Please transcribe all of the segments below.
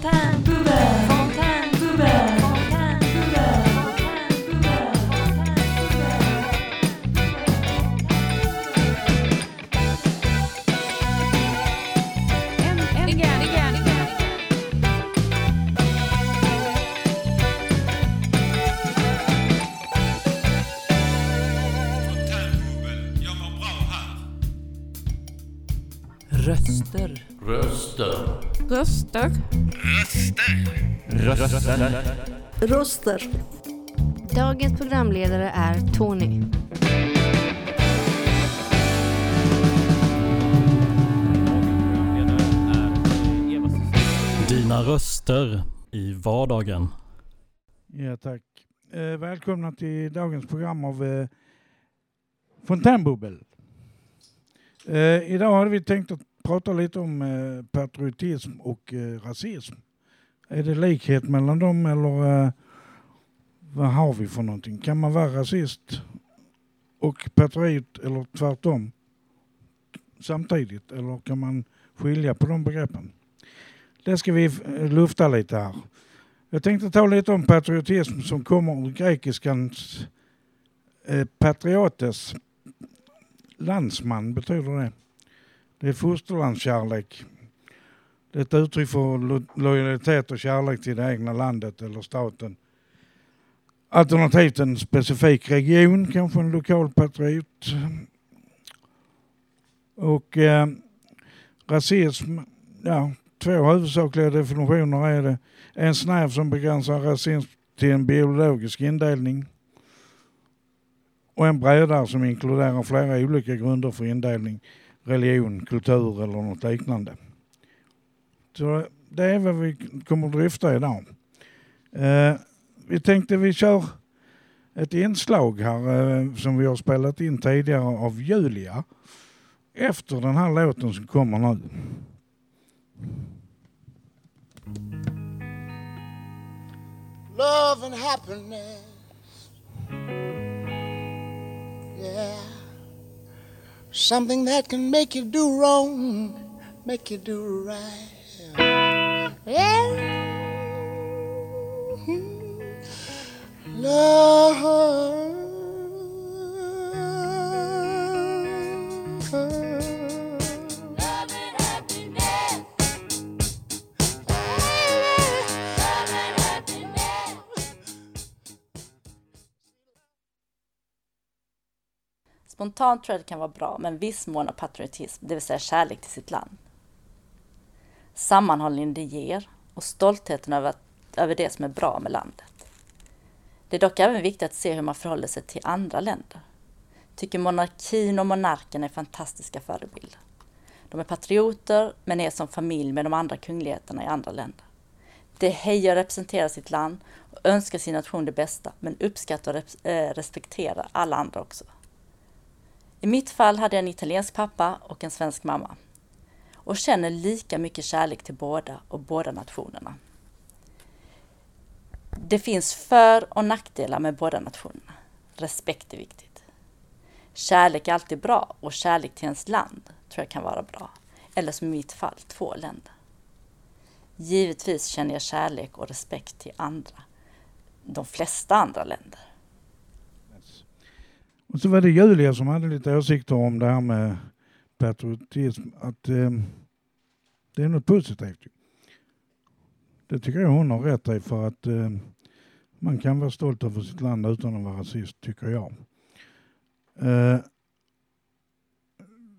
Fontänbubbel, Röster. Röster. Röster. Dagens programledare är Tony. Dina röster i vardagen. Ja, tack. Eh, välkomna till dagens program av eh, Fontänbubbel. Eh, idag hade vi tänkt att prata lite om eh, patriotism och eh, rasism. Är det likhet mellan dem eller eh, vad har vi för någonting? Kan man vara rasist och patriot eller tvärtom samtidigt? Eller kan man skilja på de begreppen? Det ska vi eh, lufta lite här. Jag tänkte ta lite om patriotism som kommer ur grekiskans eh, patriotes. Landsman betyder det. Det är fosterlandskärlek. Det är ett uttryck för lo lojalitet och kärlek till det egna landet eller staten. Alternativt en specifik region, kanske en lokal patriot. Och eh, rasism, ja, två huvudsakliga definitioner är det. En snäv som begränsar rasism till en biologisk indelning. Och en bredare som inkluderar flera olika grunder för indelning. Religion, kultur eller något liknande. Så det är vad vi kommer att dryfta idag. Eh, vi tänkte vi kör ett inslag här eh, som vi har spelat in tidigare av Julia. Efter den här låten som kommer nu. love and happiness. Yeah. Something that can make you do wrong, make you do right. Yeah. Hmm. Love. Spontant tror jag det kan vara bra med en viss mån av patriotism, det vill säga kärlek till sitt land. Sammanhållningen det ger och stoltheten över, över det som är bra med landet. Det är dock även viktigt att se hur man förhåller sig till andra länder. Tycker monarkin och monarken är fantastiska förebilder. De är patrioter men är som familj med de andra kungligheterna i andra länder. De hejar och representerar sitt land och önskar sin nation det bästa men uppskattar och eh, respekterar alla andra också. I mitt fall hade jag en italiensk pappa och en svensk mamma. Och känner lika mycket kärlek till båda och båda nationerna. Det finns för och nackdelar med båda nationerna. Respekt är viktigt. Kärlek är alltid bra och kärlek till ens land tror jag kan vara bra. Eller som i mitt fall, två länder. Givetvis känner jag kärlek och respekt till andra. De flesta andra länder. Och så var det Julia som hade lite åsikter om det här med patriotism. Att eh, det är något positivt. Det tycker jag hon har rätt i för att eh, man kan vara stolt över sitt land utan att vara rasist, tycker jag. Eh,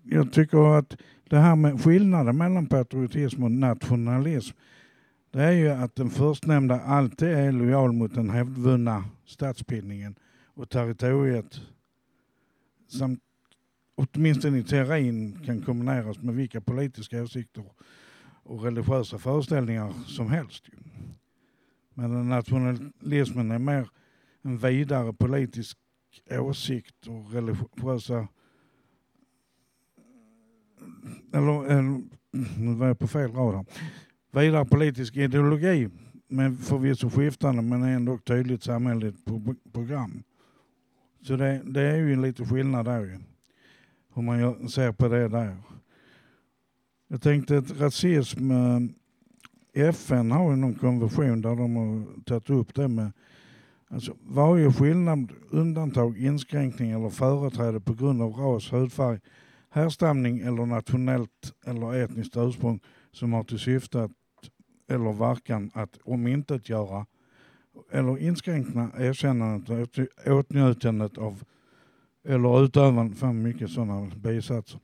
jag tycker att det här med skillnaden mellan patriotism och nationalism det är ju att den förstnämnda alltid är lojal mot den hävdvunna statsbildningen och territoriet samt åtminstone i teorin kan kombineras med vilka politiska åsikter och religiösa föreställningar som helst. Men nationalismen är mer en vidare politisk åsikt och religiösa... Eller, eller nu var jag på fel rad här. Vidare politisk ideologi men förvisso skiftande men ändå tydligt samhälleligt program. Så det, det är ju en liten skillnad där ju. Hur man ser på det där. Jag tänkte att rasism, eh, FN har ju någon konvention där de har tagit upp det med alltså varje skillnad, undantag, inskränkning eller företräde på grund av ras, hudfärg, härstamning eller nationellt eller etniskt ursprung som har till syfte att, eller verkan att omintetgöra eller inskränkna erkännandet och åtnjutandet av eller utövandet, fan mycket sådana bisatser,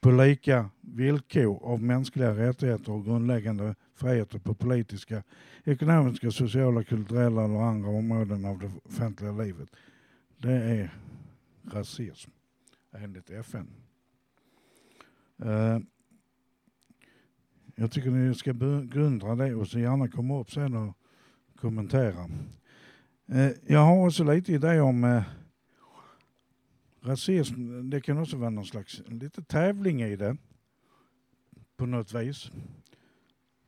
på lika villkor av mänskliga rättigheter och grundläggande friheter på politiska, ekonomiska, sociala, kulturella eller andra områden av det offentliga livet. Det är rasism enligt FN. Eh, jag tycker ni ska begrunda det och så gärna komma upp sen och kommentera. Eh, jag har också lite idé om eh, rasism. Det kan också vara någon slags lite tävling i det på något vis.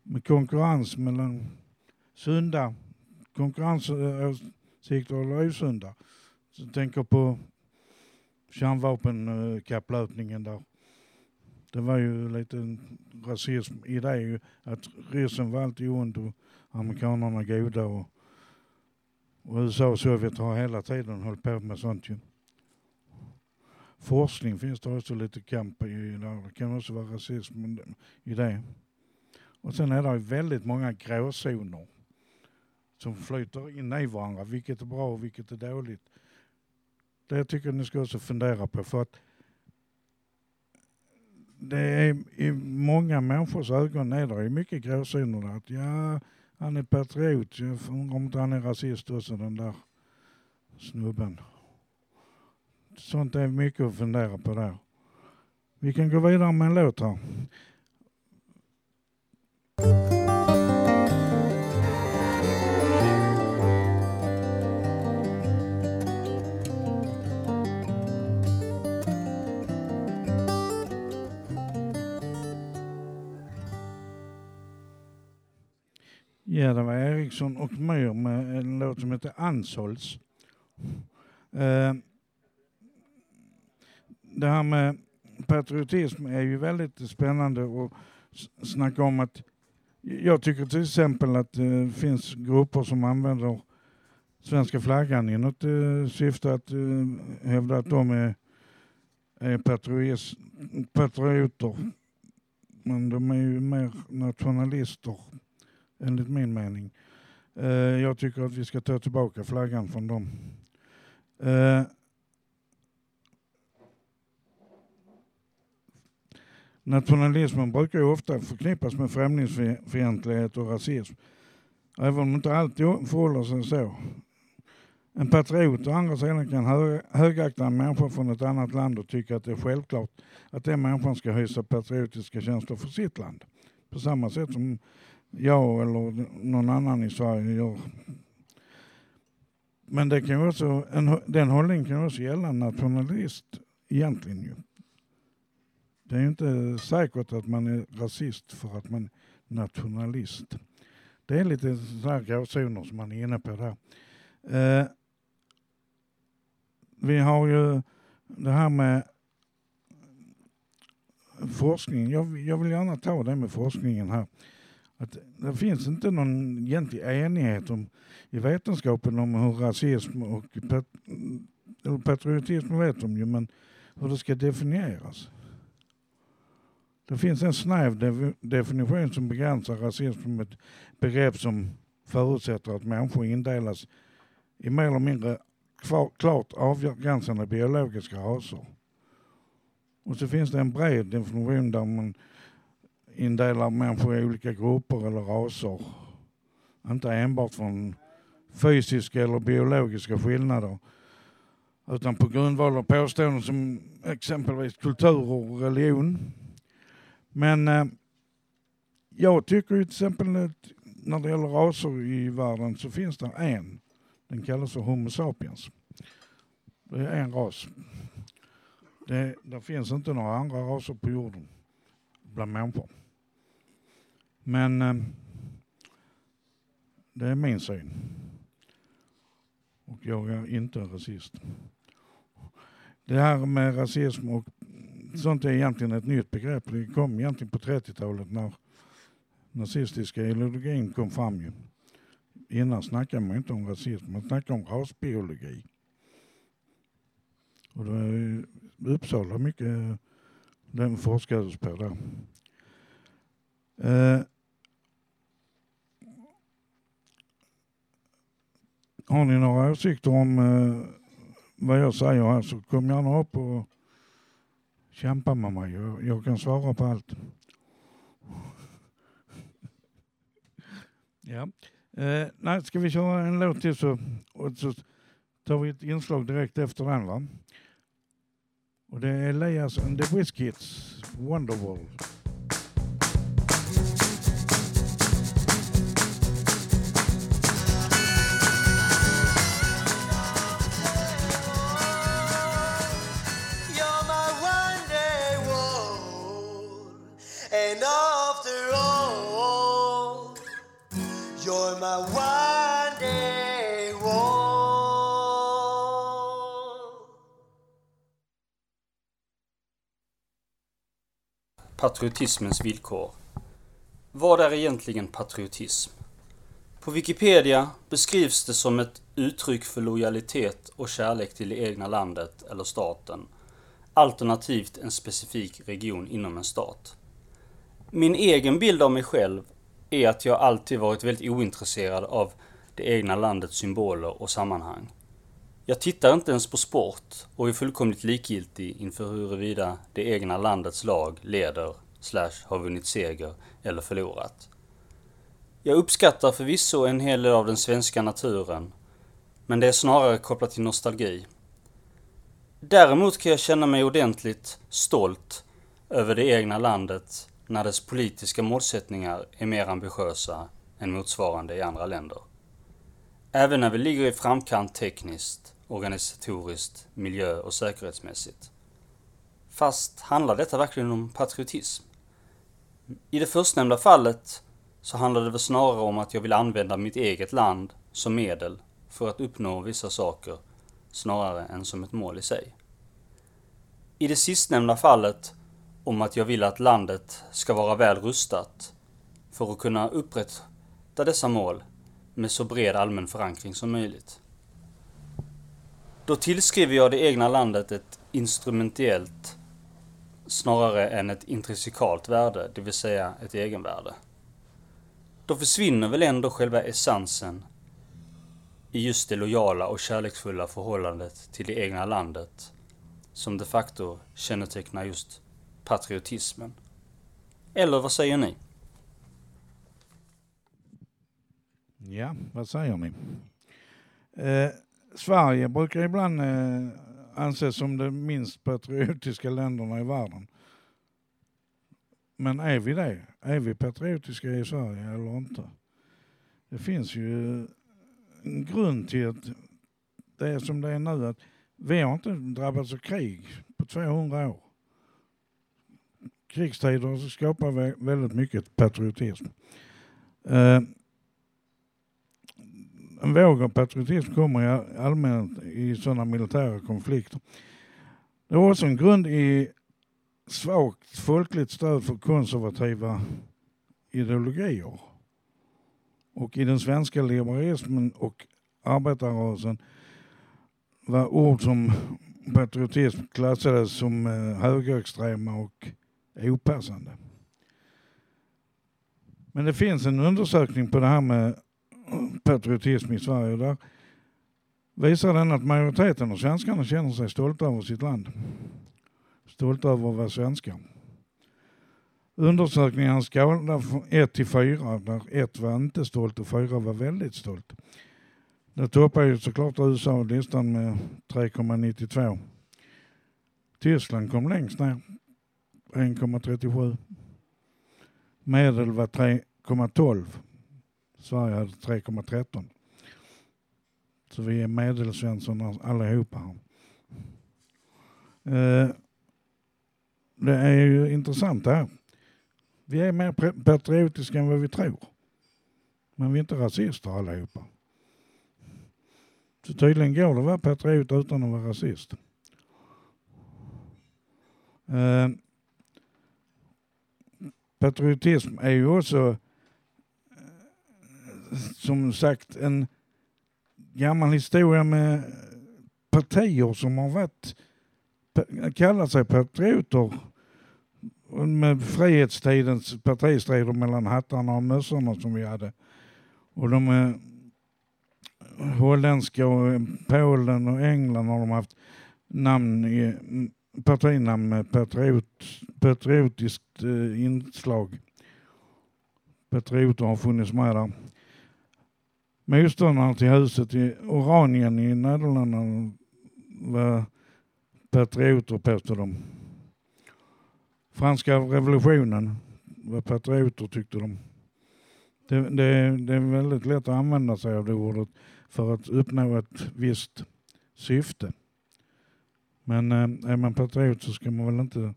Med konkurrens mellan sunda konkurrensåsikter eller osunda. Så jag tänker på kärnvapenkapplöpningen där. Det var ju lite rasism i det att ryssen var alltid ond och amerikanerna goda och, och USA och Sovjet har hela tiden hållit på med sånt ju. Forskning finns det också lite kamp i där. Det kan också vara rasism i det. Och sen är det väldigt många gråzoner som flyter in i varandra. Vilket är bra och vilket är dåligt. Det tycker jag ni ska också fundera på. För att det är i många människors ögon är det mycket gråzoner. Att ja, han är patriot. Jag undrar om inte han är rasist också den där snubben. Sånt är mycket att fundera på där. Vi kan gå vidare med en låt här. Ja, det var Eriksson och Myr med en låt som heter Anshålls. Eh, det här med patriotism är ju väldigt spännande att snacka om att jag tycker till exempel att det finns grupper som använder svenska flaggan i något eh, syfte att eh, hävda att de är, är patriotis, patrioter. Men de är ju mer nationalister enligt min mening. Eh, jag tycker att vi ska ta tillbaka flaggan från dem. Eh, Nationalismen brukar ju ofta förknippas med främlingsfientlighet och rasism. Även om det inte alltid förhåller sig så. En patriot å andra sidan kan högakta en människa från ett annat land och tycka att det är självklart att den människan ska hysa patriotiska känslor för sitt land. På samma sätt som jag eller någon annan i Sverige gör. Men det kan också, en, den hållningen kan också gälla en nationalist egentligen ju. Det är ju inte säkert att man är rasist för att man är nationalist. Det är lite sådana gråzoner som man är inne på där. Eh, vi har ju det här med forskning. Jag, jag vill gärna ta det med forskningen här. Att det finns inte någon egentlig enighet om, i vetenskapen om hur rasism och pat, patriotism vet de ju, men hur det ska definieras. Det finns en snäv de- definition som begränsar rasism som ett begrepp som förutsätter att människor indelas i mer eller mindre kvar, klart avgränsade biologiska raser. Och så finns det en bred definition där man indelar människor i olika grupper eller raser. Inte enbart från fysiska eller biologiska skillnader utan på grundval av påståenden som exempelvis kultur och religion. Men eh, jag tycker ju till exempel att när det gäller raser i världen så finns det en. Den kallas för Homo sapiens. Det är en ras. Det, det finns inte några andra raser på jorden bland människor. Men eh, det är min syn. Och jag är inte rasist. Det här med rasism och sånt är egentligen ett nytt begrepp. Det kom egentligen på 30-talet när nazistiska ideologin kom fram ju. Innan snackade man inte om rasism, man snackade om rasbiologi. Och det är Uppsala mycket den forskades på där. Eh, har ni några åsikter om eh, vad jag säger här så kom gärna upp och kämpa med mig. Jag, jag kan svara på allt. ja. Eh, nej, ska vi köra en låt till så, och så tar vi ett inslag direkt efter den va? Och det är Elias and the Whiskits, Wonderwall. Patriotismens villkor. Vad är egentligen patriotism? På Wikipedia beskrivs det som ett uttryck för lojalitet och kärlek till det egna landet eller staten, alternativt en specifik region inom en stat. Min egen bild av mig själv är att jag alltid varit väldigt ointresserad av det egna landets symboler och sammanhang. Jag tittar inte ens på sport och är fullkomligt likgiltig inför huruvida det egna landets lag leder, slash har vunnit seger eller förlorat. Jag uppskattar förvisso en hel del av den svenska naturen, men det är snarare kopplat till nostalgi. Däremot kan jag känna mig ordentligt stolt över det egna landet när dess politiska målsättningar är mer ambitiösa än motsvarande i andra länder. Även när vi ligger i framkant tekniskt, organisatoriskt, miljö och säkerhetsmässigt. Fast handlar detta verkligen om patriotism? I det förstnämnda fallet så handlar det väl snarare om att jag vill använda mitt eget land som medel för att uppnå vissa saker snarare än som ett mål i sig. I det sistnämnda fallet om att jag vill att landet ska vara väl rustat för att kunna upprätta dessa mål med så bred allmän förankring som möjligt. Då tillskriver jag det egna landet ett instrumentellt snarare än ett intrinsikalt värde, det vill säga ett egenvärde. Då försvinner väl ändå själva essensen i just det lojala och kärleksfulla förhållandet till det egna landet som de facto kännetecknar just patriotismen. Eller vad säger ni? Ja, vad säger ni? Eh, Sverige brukar ibland eh, anses som de minst patriotiska länderna i världen. Men är vi det? Är vi patriotiska i Sverige eller inte? Det finns ju en grund till att det är som det är nu. Att vi har inte drabbats av krig på 200 år. Krigstider skapar väldigt mycket patriotism. Eh, en våg av patriotism kommer i allmänhet i sådana militära konflikter. Det har också en grund i svagt folkligt stöd för konservativa ideologier. Och i den svenska liberalismen och arbetarrörelsen var ord som patriotism klassades som eh, högerextrema och opassande. Men det finns en undersökning på det här med patriotism i Sverige. Där visar den att majoriteten av svenskarna känner sig stolta över sitt land. Stolta över att vara svenskar. Undersökningen skala från 1 till 4 där 1 var inte stolt och 4 var väldigt stolt. Det toppar ju såklart USA listan med 3,92. Tyskland kom längst ner, 1,37. Medel var 3,12. Sverige hade 3,13. Så vi är medelsvensson allihopa. här. Eh, det är ju intressant det här. Vi är mer patriotiska än vad vi tror. Men vi är inte rasister allihopa. Så tydligen går det att vara patriot utan att vara rasist. Eh, patriotism är ju också som sagt en gammal historia med partier som har varit, kallat sig patrioter med frihetstidens partistrider mellan hattarna och mössorna som vi hade. Och de är holländska och Polen och England har de haft namn i, partinamn med patriot, patriotiskt eh, inslag. Patrioter har funnits med där. Motståndare till huset i Oranien i Nederländerna var patrioter påstod de. Franska revolutionen var patrioter tyckte de. Det, det, det är väldigt lätt att använda sig av det ordet för att uppnå ett visst syfte. Men eh, är man patriot så ska man väl inte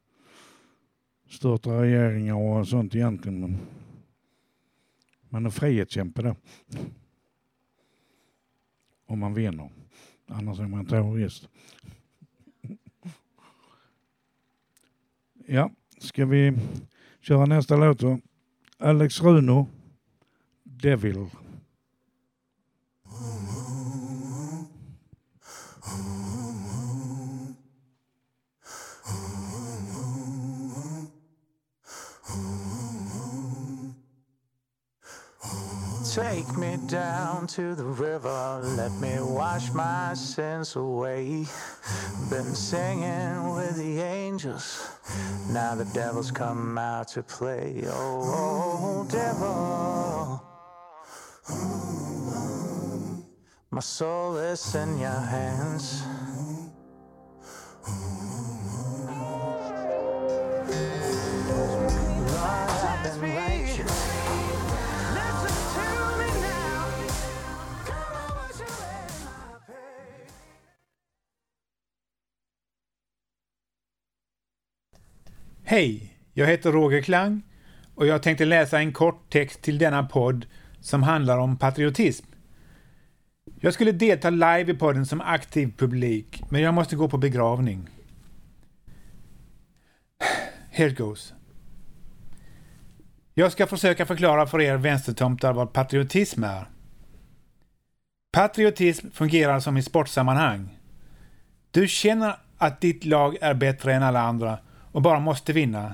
störta regeringar och sånt egentligen. Men man är frihetskämpe då. Om man vinner. Annars är man terrorist. Ja, ska vi köra nästa låt då? Alex Runo, Devil. Take me down to the river, let me wash my sins away. Been singing with the angels, now the devil's come out to play. Oh, oh devil, my soul is in your hands. Lord, I've been Hej, jag heter Roger Klang och jag tänkte läsa en kort text till denna podd som handlar om patriotism. Jag skulle delta live i podden som aktiv publik, men jag måste gå på begravning. Here goes. Jag ska försöka förklara för er vänstertomtar vad patriotism är. Patriotism fungerar som i sportsammanhang. Du känner att ditt lag är bättre än alla andra och bara måste vinna.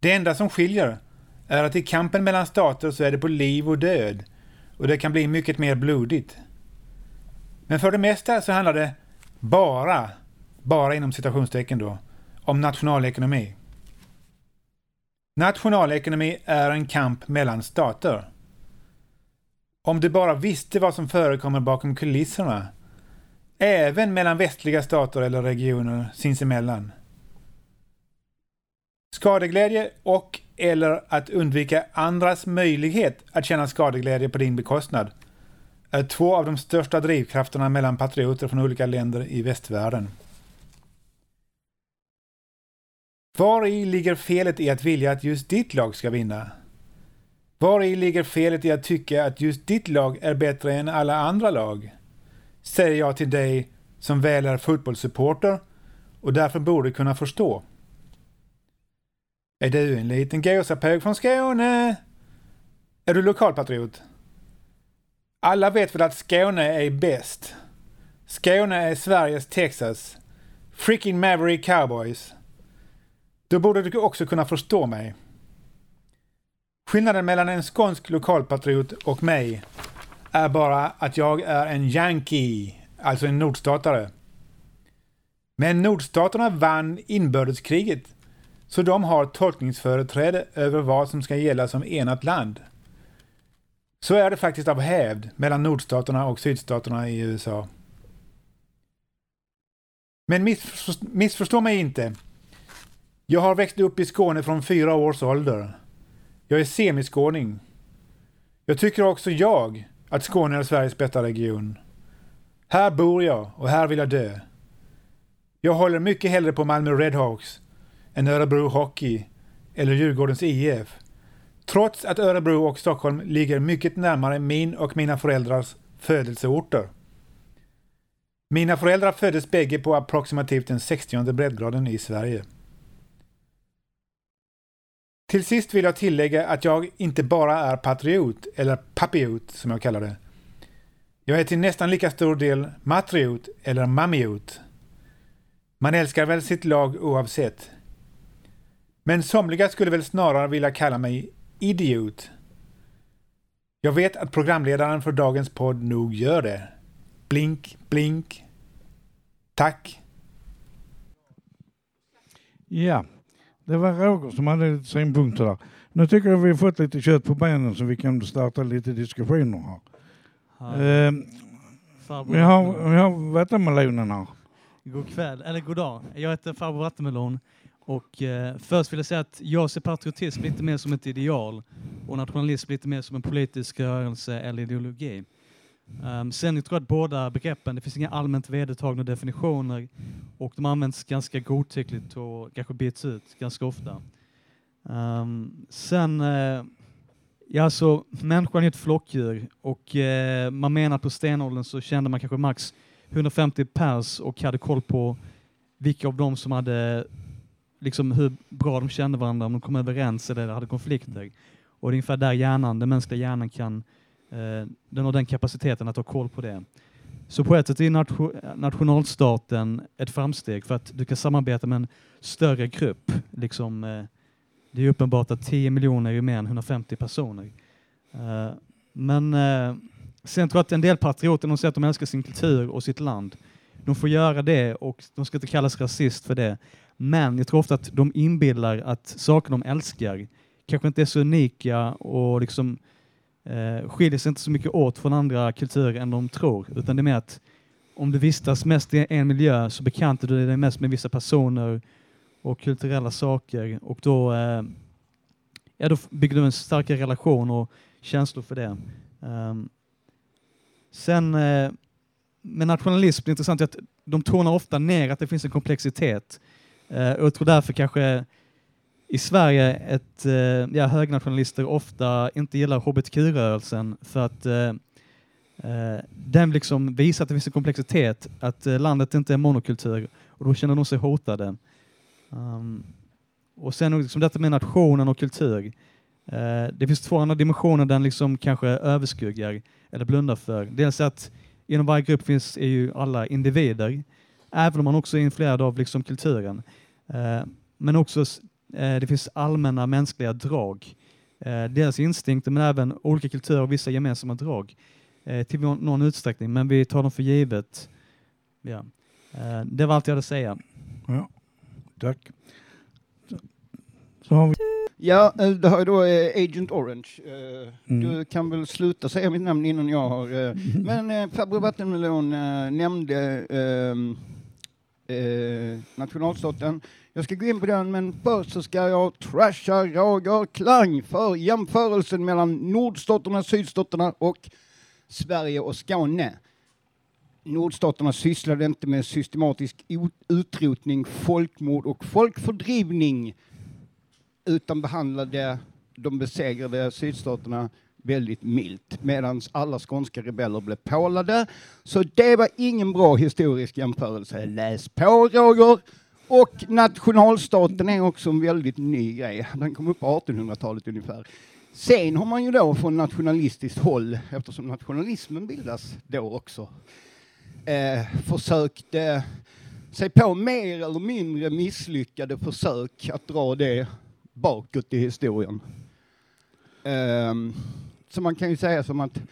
Det enda som skiljer är att i kampen mellan stater så är det på liv och död och det kan bli mycket mer blodigt. Men för det mesta så handlar det bara, bara inom citationstecken då, om nationalekonomi. Nationalekonomi är en kamp mellan stater. Om du bara visste vad som förekommer bakom kulisserna, även mellan västliga stater eller regioner sinsemellan. Skadeglädje och eller att undvika andras möjlighet att känna skadeglädje på din bekostnad är två av de största drivkrafterna mellan patrioter från olika länder i västvärlden. Var i ligger felet i att vilja att just ditt lag ska vinna? Var i ligger felet i att tycka att just ditt lag är bättre än alla andra lag? Säger jag till dig som väl är fotbollssupporter och därför borde kunna förstå. Är du en liten gåsapåg från Skåne? Är du lokalpatriot? Alla vet väl att Skåne är bäst? Skåne är Sveriges Texas. Freaking Maverick Cowboys. Då borde du också kunna förstå mig. Skillnaden mellan en skånsk lokalpatriot och mig är bara att jag är en yankee, alltså en nordstatare. Men nordstaterna vann inbördeskriget, så de har tolkningsföreträde över vad som ska gälla som enat land. Så är det faktiskt av hävd mellan nordstaterna och sydstaterna i USA. Men missförstå, missförstå mig inte. Jag har växt upp i Skåne från fyra års ålder. Jag är semiskåning. Jag tycker också jag att Skåne är Sveriges bästa region. Här bor jag och här vill jag dö. Jag håller mycket hellre på Malmö Redhawks än Örebro Hockey eller Djurgårdens IF. Trots att Örebro och Stockholm ligger mycket närmare min och mina föräldrars födelseorter. Mina föräldrar föddes bägge på approximativt den 60 breddgraden i Sverige. Till sist vill jag tillägga att jag inte bara är patriot, eller papiot som jag kallar det. Jag är till nästan lika stor del matriot, eller mamiot. Man älskar väl sitt lag oavsett. Men somliga skulle väl snarare vilja kalla mig idiot. Jag vet att programledaren för dagens podd nog gör det. Blink, blink. Tack. Ja, det var Roger som hade lite synpunkter där. Nu tycker jag vi har fått lite kött på benen så vi kan starta lite diskussioner här. Eh, Farbror vi, har, vi har vattenmelonen här. God kväll, eller god dag. Jag heter Farbror Vattenmelon och eh, först vill jag säga att jag ser patriotism lite mer som ett ideal och nationalism lite mer som en politisk rörelse eller ideologi. Um, sen jag tror att båda begreppen, det finns inga allmänt vedertagna definitioner och de används ganska godtyckligt och kanske byts ut ganska ofta. Um, sen, eh, ja så människan är ett flockdjur och eh, man menar att på stenåldern så kände man kanske max 150 pers och hade koll på vilka av dem som hade liksom hur bra de kände varandra, om de kom överens eller hade konflikter. Och det är ungefär där hjärnan, den mänskliga hjärnan kan, eh, den har den kapaciteten att ha koll på det. Så på ett sätt är nation, nationalstaten ett framsteg för att du kan samarbeta med en större grupp. Liksom, eh, det är uppenbart att 10 miljoner är ju mer än 150 personer. Eh, men eh, sen tror jag att en del patrioter, de säger att de älskar sin kultur och sitt land. De får göra det och de ska inte kallas rasist för det. Men jag tror ofta att de inbillar att saker de älskar kanske inte är så unika och liksom eh, skiljer sig inte så mycket åt från andra kulturer än de tror. Utan det är mer att om du vistas mest i en miljö så bekantar du dig mest med vissa personer och kulturella saker och då, eh, ja, då bygger du en starkare relation och känslor för det. Um, sen eh, med nationalism, det är intressant att de tonar ofta ner att det finns en komplexitet. Eh, och jag tror därför kanske i Sverige ett, eh, ja, högnationalister ofta inte gillar hbtq-rörelsen för att eh, eh, den liksom visar att det finns en komplexitet, att eh, landet inte är monokultur och då känner de sig hotade. Um, och sen liksom detta med nationen och kultur. Eh, det finns två andra dimensioner den liksom kanske överskuggar eller blundar för. Dels att inom varje grupp finns är ju alla individer, även om man också är influerad av liksom kulturen. Eh, men också eh, det finns allmänna mänskliga drag. Eh, deras instinkter men även olika kulturer och vissa gemensamma drag till någon, utsträckning, men vi tar dem för givet. Ja. Det var allt jag hade att säga. Ja, tack. Så har vi... Ja, det här är då Agent Orange. Mm. Du kan väl sluta säga mitt namn innan jag har... Men Farbror Vattenmelon nämnde ehm, eh, nationalstaten. Jag ska gå in på den, men först så ska jag trasha Roger Klang för jämförelsen mellan nordstaterna, sydstaterna och Sverige och Skåne. Nordstaterna sysslade inte med systematisk utrotning, folkmord och folkfördrivning utan behandlade de besegrade sydstaterna väldigt milt medan alla skånska rebeller blev pålade. Så det var ingen bra historisk jämförelse. Läs på Roger! Och nationalstaten är också en väldigt ny grej. Den kom upp på 1800-talet ungefär. Sen har man ju då från nationalistiskt håll, eftersom nationalismen bildas då också, eh, försökt eh, sig på mer eller mindre misslyckade försök att dra det bakåt i historien. Ehm, så man kan ju säga som att,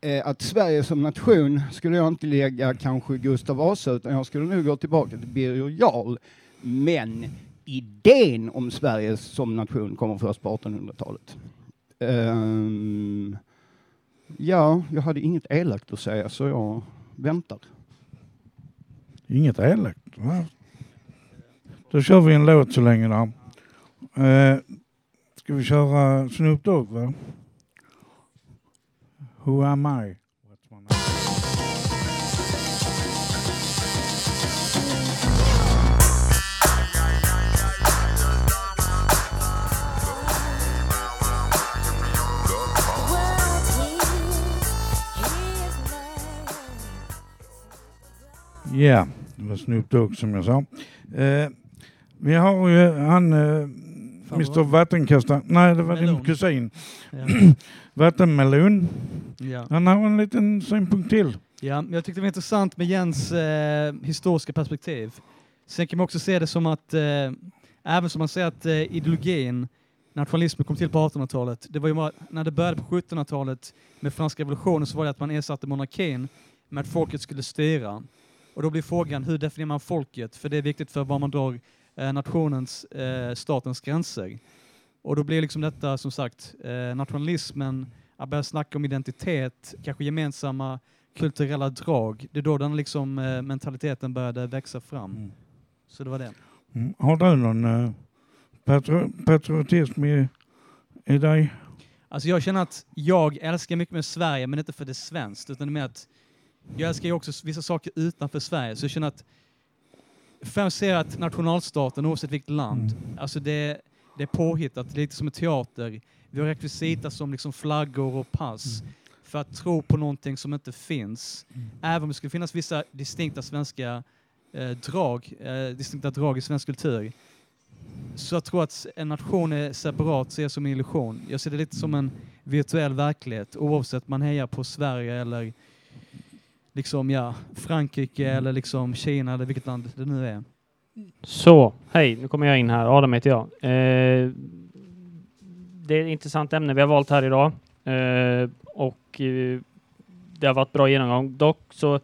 eh, att Sverige som nation skulle jag inte lägga kanske Gustav Vasa utan jag skulle nu gå tillbaka till Birger Jarl. Men idén om Sverige som nation kommer först på 1800-talet. Um, ehm, ja, jag hade inget elakt att säga så jag väntar. Inget elakt. va? Då kör vi en låt så länge då. Eh, ska vi köra Snoop Dogg va? Who am I? Ja, det var Snoop Dogg som jag sa. Eh, vi har ju han, eh, Mr Vattenkastare. Nej, det var din Melon. kusin. Ja. Vattenmelon. Ja. Han har en liten synpunkt till. Ja, jag tyckte det var intressant med Jens eh, historiska perspektiv. Sen kan man också se det som att, eh, även som man säger att eh, ideologin, nationalismen kom till på 1800-talet, det var ju bara, när det började på 1700-talet med franska revolutionen så var det att man ersatte monarkin med att folket skulle styra. Och då blir frågan, hur definierar man folket? För det är viktigt för var man drar nationens, eh, statens gränser. Och då blir liksom detta, som sagt, eh, nationalismen, att börja snacka om identitet, kanske gemensamma kulturella drag. Det är då den liksom, eh, mentaliteten började växa fram. Så det var det. Mm. Har du någon eh, patri- patriotism i, i dig? Alltså jag känner att jag älskar mycket med Sverige, men inte för det svenskt, utan är mer att jag älskar ju också vissa saker utanför Sverige. Så jag känner att främst ser att nationalstaten, oavsett vilket land, alltså det, det är påhittat, lite som en teater. Vi har rekvisita som liksom flaggor och pass för att tro på någonting som inte finns. Även om det skulle finnas vissa distinkta svenska eh, drag, eh, distinkta drag i svensk kultur, så jag tror att en nation är separat, ser jag som en illusion. Jag ser det lite som en virtuell verklighet, oavsett man hejar på Sverige eller liksom, ja, Frankrike eller liksom Kina eller vilket land det nu är. Så, hej, nu kommer jag in här. Adam heter jag. Eh, det är ett intressant ämne vi har valt här idag. Eh, och eh, det har varit bra genomgång. Dock så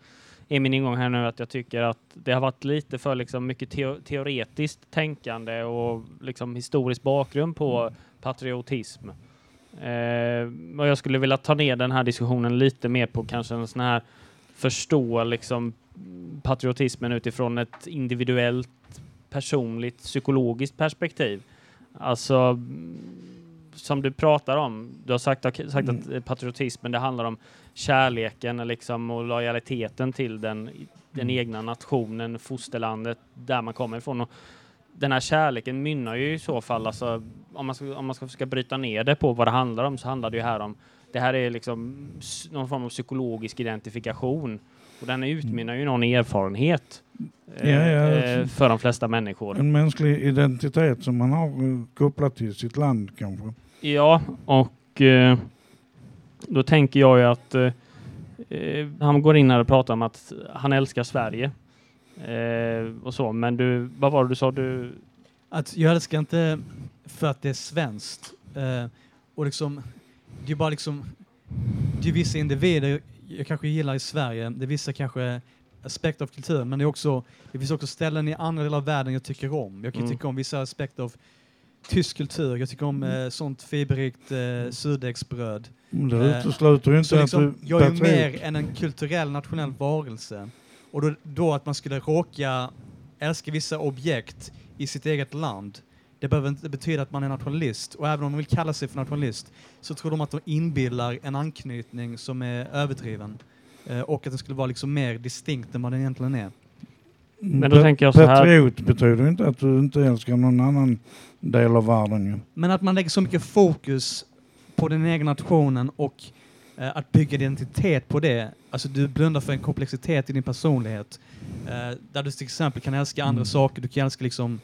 är min ingång här nu att jag tycker att det har varit lite för liksom mycket teo- teoretiskt tänkande och liksom historisk bakgrund på patriotism. Eh, och jag skulle vilja ta ner den här diskussionen lite mer på kanske en sån här förstå liksom patriotismen utifrån ett individuellt, personligt, psykologiskt perspektiv. Alltså, mm, som du pratar om, du har sagt, sagt att eh, patriotismen det handlar om kärleken liksom, och lojaliteten till den, den egna nationen, fosterlandet, där man kommer ifrån. Och den här kärleken mynnar ju i så fall, alltså, om, man ska, om man ska försöka bryta ner det på vad det handlar om, så handlar det ju här om det här är liksom någon form av psykologisk identifikation. Och den utmynnar ju i någon erfarenhet eh, Ja, ja. eh, för de flesta människor. En mänsklig identitet som man har eh, kopplat till sitt land kanske. Ja, och eh, då tänker jag ju att eh, eh, han går in här och pratar om att han älskar Sverige. Eh, och så, men du, vad var det du sa? Du, Att jag älskar inte för att det är svenskt. Eh, och liksom, det är bara liksom, det är vissa individer jag kanske gillar i Sverige, det är vissa kanske aspekter av kulturen, men det, är också, det finns också ställen i andra delar av världen jag tycker om. Jag kan Mm. tycka om vissa aspekter av tysk kultur, jag tycker om eh, sånt fiberrikt eh, surdegsbröd. Mm, det Eh, utesluter ju inte att liksom, du Jag är ju mer än en kulturell nationell varelse. Och då, då att man skulle råka älska vissa objekt i sitt eget land, det behöver inte betyda att man är nationalist. Och även om man vill kalla sig för nationalist så tror de att de inbillar en anknytning som är överdriven. Eh, och att den skulle vara liksom mer distinkt än vad den egentligen är. Men då tänker jag så här- Patriot betyder inte att du inte älskar någon annan del av världen ju. Men att man lägger så mycket fokus på den egna nationen och eh, att bygga identitet på det. Alltså du blundar för en komplexitet i din personlighet. Eh, där du till exempel kan älska andra saker. Du kan älska liksom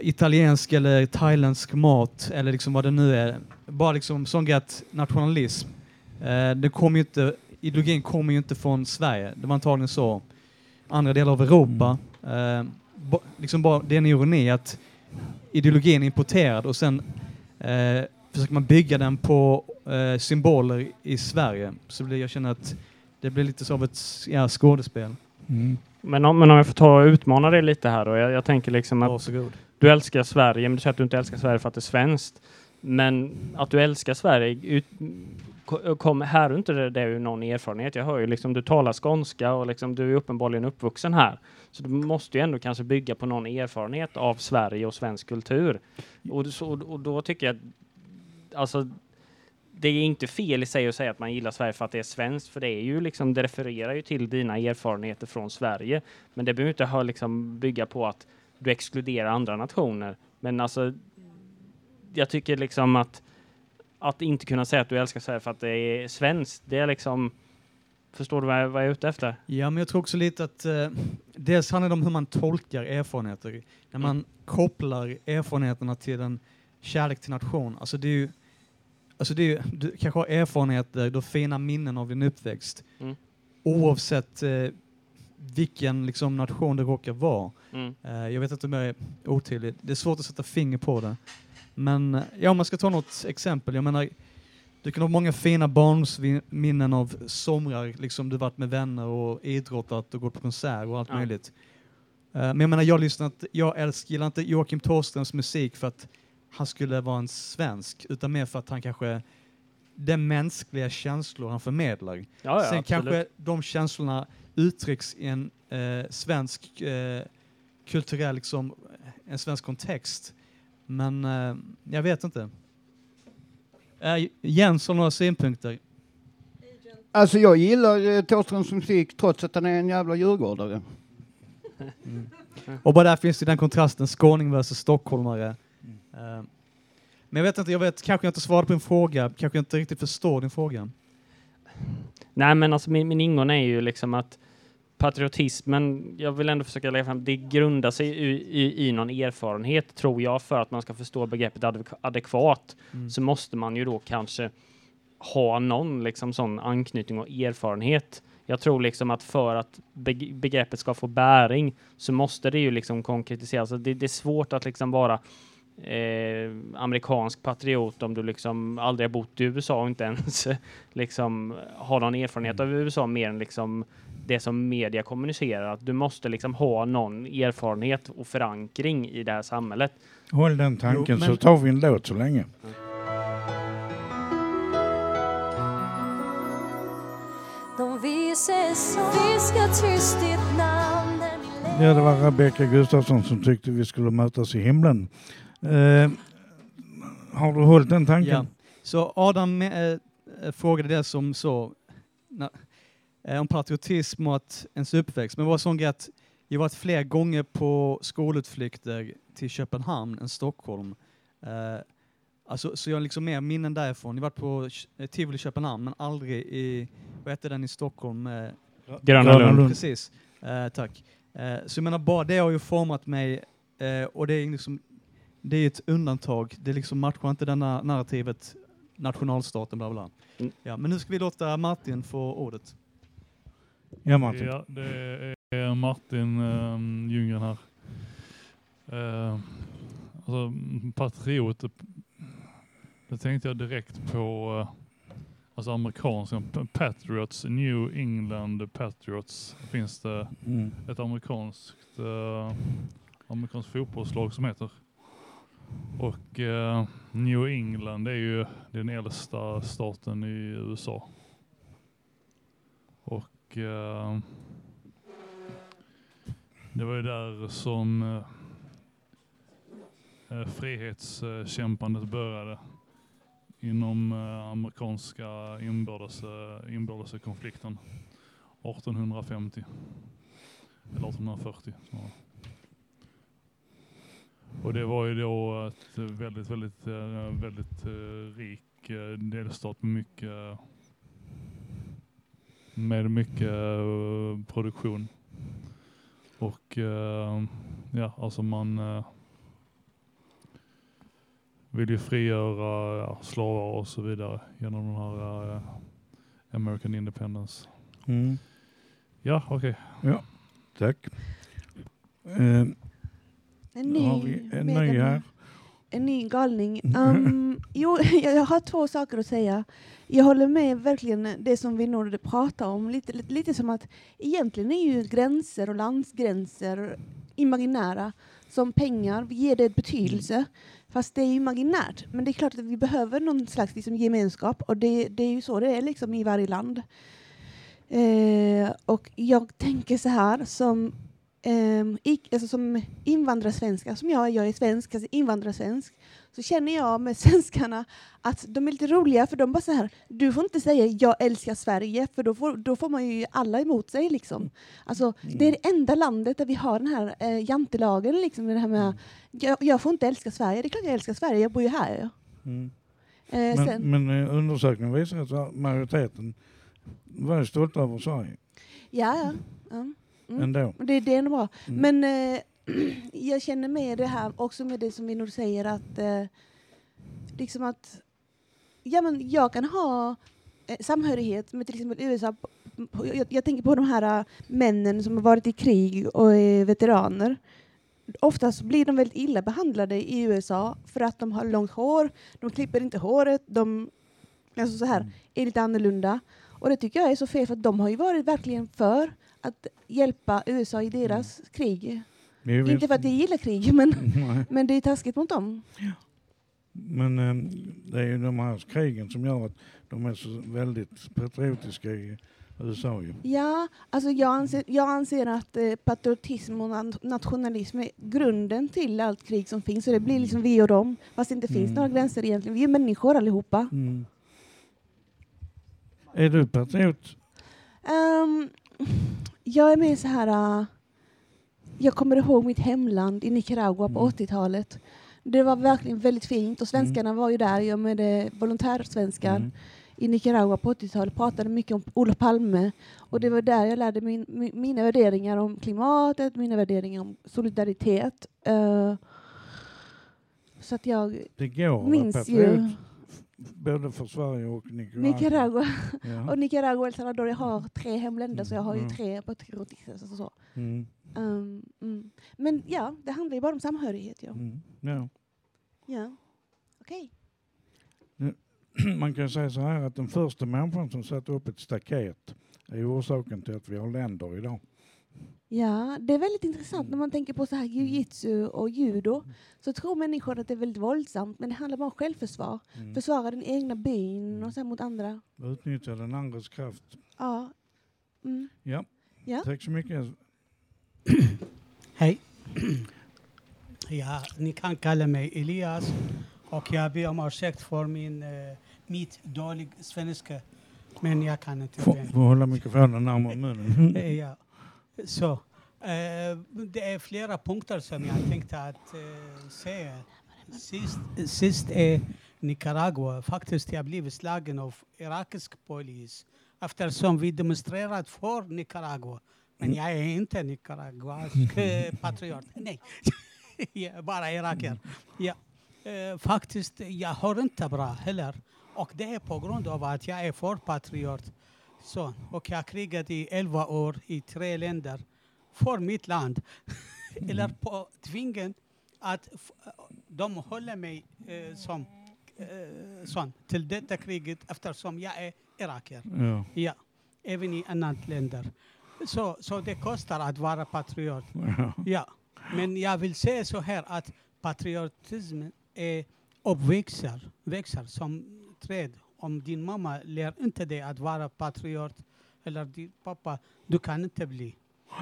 italiensk eller thailändsk mat eller liksom vad det nu är. Bara liksom sån att nationalism, eh, det kommer ju inte, ideologin kommer ju inte från Sverige. Det var antagligen så. Andra delar av Europa. Eh, ba, liksom bara, det är en ironi att ideologin är importerad och sen eh, försöker man bygga den på eh, symboler i Sverige. Så blir, jag känner att det blir lite som ett ja, skådespel. Men, om, men om jag får ta och utmana det lite här då. Jag, jag tänker liksom att Varsågod. du älskar Sverige, men du säger att du inte älskar Sverige för att det är svenskt. Men att du älskar Sverige, ut, ko- kom, här är inte det, det är ju någon erfarenhet. Jag hör ju liksom du talar skånska och liksom du är uppenbarligen uppvuxen här. Så du måste ju ändå kanske bygga på någon erfarenhet av Sverige och svensk kultur. Och, så, och då tycker jag, alltså det är inte fel i sig att säga att man gillar Sverige för att det är svenskt, för det är ju liksom, det refererar ju till dina erfarenheter från Sverige. Men det behöver inte ha liksom bygga på att du exkluderar andra nationer. Men alltså, jag tycker liksom att att inte kunna säga att du älskar Sverige för att det är svenskt, det är liksom Förstår du vad jag, vad jag är ute efter? Ja, men jag tror också lite att eh, dels handlar det om hur man tolkar erfarenheter. När man kopplar erfarenheterna till en kärlek till nation. Alltså det är ju, alltså det är du kanske har erfarenheter, du har fina minnen av din uppväxt. Mm. Oavsett eh, vilken liksom, nation det råkar vara. Mm. Eh, jag vet inte om jag är otydlig. Det är svårt att sätta finger på det. Men eh, ja, om man ska ta något exempel. Jag menar, du kan ha många fina barndomsminnen av somrar, liksom du varit med vänner och idrottat och gått på konsert och allt Ja. möjligt. Eh, men jag menar, jag lyssnar inte, jag älskar, gillar inte Joakim Thåströms musik för att han skulle vara en svensk, utan mer för att han kanske, den mänskliga känslor han förmedlar. Ja, ja, Sen absolut. kanske de känslorna uttrycks i en eh, svensk eh, kulturell, liksom, en svensk kontext. Men eh, jag vet inte. Äh, Jens har några synpunkter. Alltså jag gillar eh, Thåströms musik trots att han är en jävla djurgårdare. Och bara där finns ju den kontrasten, skåning versus stockholmare. Eh, men jag vet inte, jag vet, kanske jag inte svarade på din fråga, kanske jag inte riktigt förstår din fråga. Nej, men alltså min, min ingång är ju liksom att patriotismen, jag vill ändå försöka lägga fram, det grundar sig i, i, i någon erfarenhet, tror jag, för att man ska förstå begreppet adek- adekvat, Mm. så måste man ju då kanske ha någon liksom sån anknytning och erfarenhet. Jag tror liksom att för att beg- begreppet ska få bäring så måste det ju liksom konkretiseras. Så Det, det är svårt att liksom vara eh, amerikansk patriot om du liksom aldrig har bott i USA och inte ens liksom har någon erfarenhet av USA mer än liksom det som media kommunicerar. Att du måste liksom ha någon erfarenhet och förankring i det här samhället. Håll den tanken Jo, så men- tar vi en låt så länge. De vises som viskar tyst ditt namn Ja, det var Rebecka Gustafsson som tyckte vi skulle mötas i himlen. Eh, har du hållit den tanken? Ja. Så Adam eh, eh, frågade det som så, na, eh, om patriotism och att ens uppväxt. Men det var sån grej att jag varit fler gånger på skolutflykter till Köpenhamn än Stockholm. Eh, alltså, så jag har liksom mer minnen därifrån. Jag har varit på eh, Tivoli Köpenhamn men aldrig i, vad heter den i Stockholm? Eh, Gröna Lund. Precis, eh, tack. Eh, så jag menar bara det har ju format mig eh, och det är liksom det är ett undantag. Det liksom matchar inte denna narrativet nationalstaten bla bla. Mm. Ja, men nu ska vi låta Martin få ordet. Ja, Martin. Ja, det är Martin um, Ljunggren här. Uh, alltså, patriot, det tänkte jag direkt på uh, alltså amerikanska Patriots, New England Patriots. Finns det Mm. ett amerikanskt, uh, amerikanskt fotbollslag som heter. Och eh, New England är ju den äldsta staten i USA. Och eh, det var ju där som eh, eh frihetskämpandet började inom eh, amerikanska inbördes, eh, inbördeskonflikten 1850. Eller 1840 snarare. Och det var ju då ett väldigt, väldigt, eh, väldigt eh, rik eh, delstat med mycket, med mycket eh, produktion. Och eh, ja, alltså man eh, vill ju frigöra ja, slavar och så vidare genom den här eh, American Independence. Mm. Ja, okej. Ja, tack. Eh, En ny, har vi en ny här. En ny galning. Um, jo, jag har två saker att säga. Jag håller med verkligen det som vi nog pratar om. Lite, lite, lite som att egentligen är ju gränser och landsgränser imaginära. Som pengar, vi ger det betydelse. Fast det är imaginärt. Men det är klart att vi behöver någon slags liksom, gemenskap. Och det, det är ju så det är liksom i varje land. Eh, och jag tänker så här som, ik, alltså som invandrarsvenska, som jag, är, jag är svensk, alltså invandrarsvensk, så känner jag med svenskarna att de är lite roliga för de bara så här, du får inte säga jag älskar Sverige för då får, då får man ju alla emot sig liksom. Alltså det är det enda landet där vi har den här eh, jantelagen liksom, det här med jag, jag får inte älska Sverige, det är klart jag älskar Sverige, jag bor ju här. Mm. Eh, Men, sen, men eh, undersökningen visar att majoriteten var stolta över Sverige. Ja, ja. ja. Mm. Ändå. Det, det är ändå bra. Mm. Men eh, jag känner med det här också med det som vi nog säger att eh, liksom att ja, men jag kan ha eh, samhörighet med till exempel USA. På, på, jag, jag tänker på de här eh, männen som har varit i krig och är veteraner. Oftast blir de väldigt illa behandlade i USA för att de har långt hår, de klipper inte håret, de alltså så här, är lite annorlunda. Och det tycker jag är så fel för de har ju varit verkligen för att hjälpa USA i deras krig. Jo, Inte för att jag gillar krig, men, men det är taskigt mot dem. Men eh, det är ju de här krigen som gör att de är så väldigt patriotiska i USA ju. Ja, alltså jag anser, jag anser att eh, patriotism och na- nationalism är grunden till allt krig som finns. Så det blir liksom vi och dem, fast det inte finns Mm. några gränser egentligen. Vi är människor allihopa. Mm. Är du patriot? Ehm, jag är mer så här... uh, jag kommer ihåg mitt hemland i Nicaragua på 80-talet. Det var verkligen väldigt fint och svenskarna var ju där, jag med eh, volontärsvenskar Mm. i Nicaragua på 80-talet, pratade mycket om Olof Palme och det var där jag lärde min, mi- mina värderingar om klimatet, mina värderingar om solidaritet. Eh, så att jag Det går minns ju både för Sverige och Nicaragua. Nicaragua. Ja. och Nicaragua och El Salvador, jag har tre hemländer så jag har ju Mm. tre patriotiska. Så, så. Mm. Um, mm. Men ja, det handlar ju bara om samhörighet. Ja. Mm. Ja. ja. Okej. Man kan säga så här att den första människan som satte upp ett staket är orsaken till att vi har länder idag. Ja, det är väldigt intressant när man tänker på så här jiu-jitsu och judo. Så tror människor att det är väldigt våldsamt, men det handlar bara om självförsvar. Mm. Försvara den egna byn och sen mot andra. Utnyttja den andres kraft. Ja. Mm. Ja. Ja. Tack så mycket. Hej. Ja, ni kan kalla mig Elias och jag ber om ursäkt för min, uh, mitt dålig svenska. Men jag kan inte. Får får hålla mikrofonen närmare munnen. Ja. Så, eh, det är flera punkter som jag tänkte att eh, säga. Sist, sist är Nicaragua. Faktiskt jag blev slagen av irakisk polis eftersom vi demonstrerat för Nicaragua. Men jag är inte nicaraguansk eh, patriot. Nej, jag är bara irakier. Ja. Eh, faktiskt, jag har inte bra heller. Och det är på grund av att jag är för patriot. Så, och jag har krigat i 11 år i tre länder för mitt land. Eller på tvingen att de håller mig eh, som eh, sån till detta kriget eftersom jag är irakier. Ja. ja. Även i andra länder. Så, så det kostar att vara patriot. Ja. Ja. Men jag vill säga så här att patriotismen är uppväxer växer som träd. Om din mamma lär inte dig att vara patriot eller din pappa, du kan inte bli.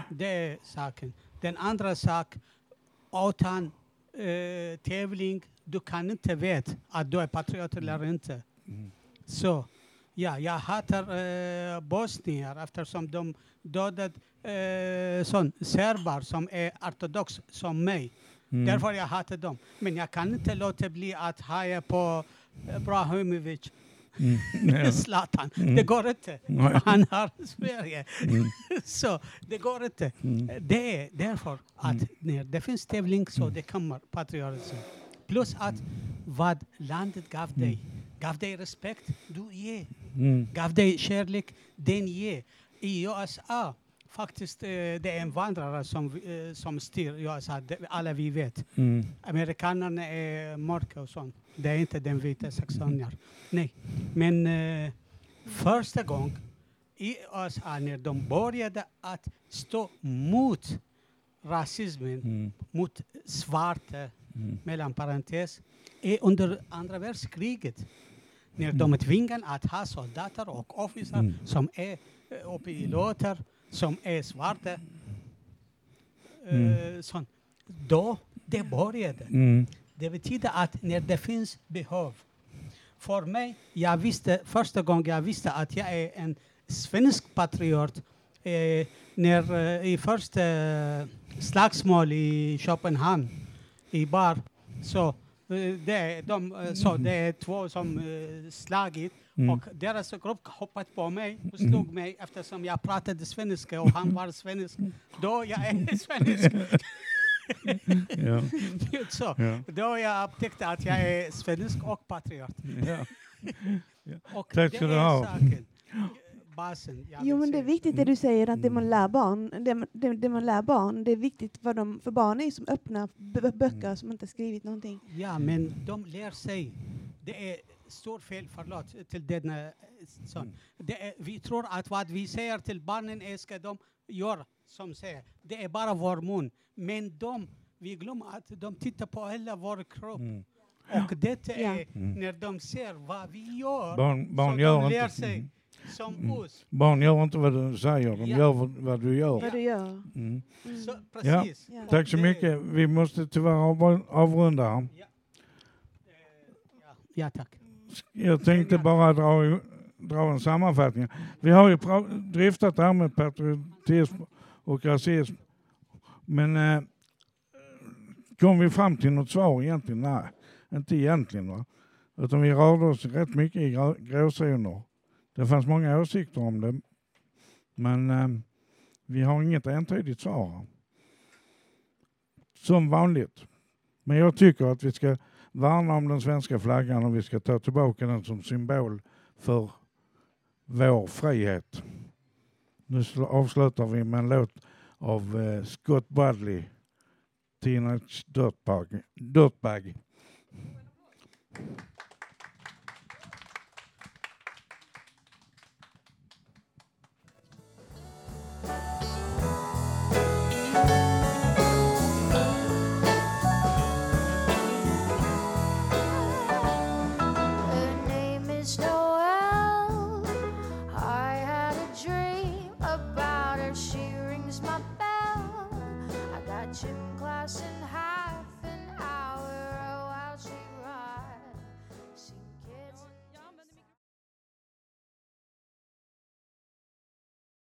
Det är saken. Den andra sak, utan eh, tävling, du kan inte veta att du är patriot eller inte. Så, ja, jag hatar eh, bosnier eftersom de dödat eh, sån, serbar som är ortodox som mig. Mm. Därför jag hatar dem. Men jag kan inte låta bli att haja på eh, Brahimovic. Mm. Zlatan. Mm. Det går inte. Han har Sverige. Mm. så det går inte. Mm. Det är därför att när det finns tävling så Mm. det kommer patriotism. Plus att vad landet gav dig. Gav dig respekt, du ger. Mm. Gav dig kärlek, den ger. I USA, faktiskt, eh, det är invandrare som, eh, som styr USA. Alla vi vet. Mm. Amerikanerna är mörka och sånt. Det är inte den vita saxonier. Nej. Men eh, första gången i USA när de började att stå mot rasismen, Mm. mot svarta, Mm. mellan parentes, är under andra världskriget. När de tvingade att ha soldater och officer Mm. som är eh, och piloter som är svarta. Eh, Mm. sånt. Då det började. Mm. Det betyder att när det finns behov. För mig, jag visste första gången jag visste att jag är en svensk patriot eh, när eh, i första eh, slagsmål i Köpenhamn i bar så eh, det, de eh, sa det är två som eh, slagit Mm. och deras grupp hoppat på mig och slog mig eftersom jag pratade svenska och han var svensk. Då jag är svensk. Ja. så, Ja. Då jag upptäckte att jag är svensk och patriot. Ja. Och Tack det ska du är ha. Basen. Jo, men det är viktigt det du säger att det man lär barn, det, man- det, det man lär barn, det är viktigt för dem, för barn är som öppna b- böcker som inte skrivit någonting. Ja, men de lär sig. Det är stort fel, förlåt, till denna eh, son. Det är, vi tror att vad vi säger till barnen är ska de göra som säger. Det är bara vår mun. Men de, vi glömmer att de tittar på hela vår kropp. Mm. Och det är Mm. när de ser vad vi gör, Barn, barn så gör de lär sig Mm. som Mm. oss. Barn gör inte vad du säger, de Ja. gör vad, du gör. Vad du gör. Mm. Så, Ja. precis. Ja. Tack så mycket. Vi måste tyvärr av, avrunda här. Ja, tack. Jag tänkte bara dra, dra en sammanfattning. Vi har ju dryftat det här med patriotism och rasism. Men eh, kom vi fram till något svar egentligen? Nej, inte egentligen. Va? Utan vi rörde oss rätt mycket i grå- gråzoner. Det fanns många åsikter om det. Men eh, vi har inget entydigt svar. Som vanligt. Men jag tycker att vi ska värna om den svenska flaggan och vi ska ta tillbaka den som symbol för vår frihet. Nu avslutar vi med en låt av eh, Scott Bradley, Teenage Dirtbag. Dirtbag.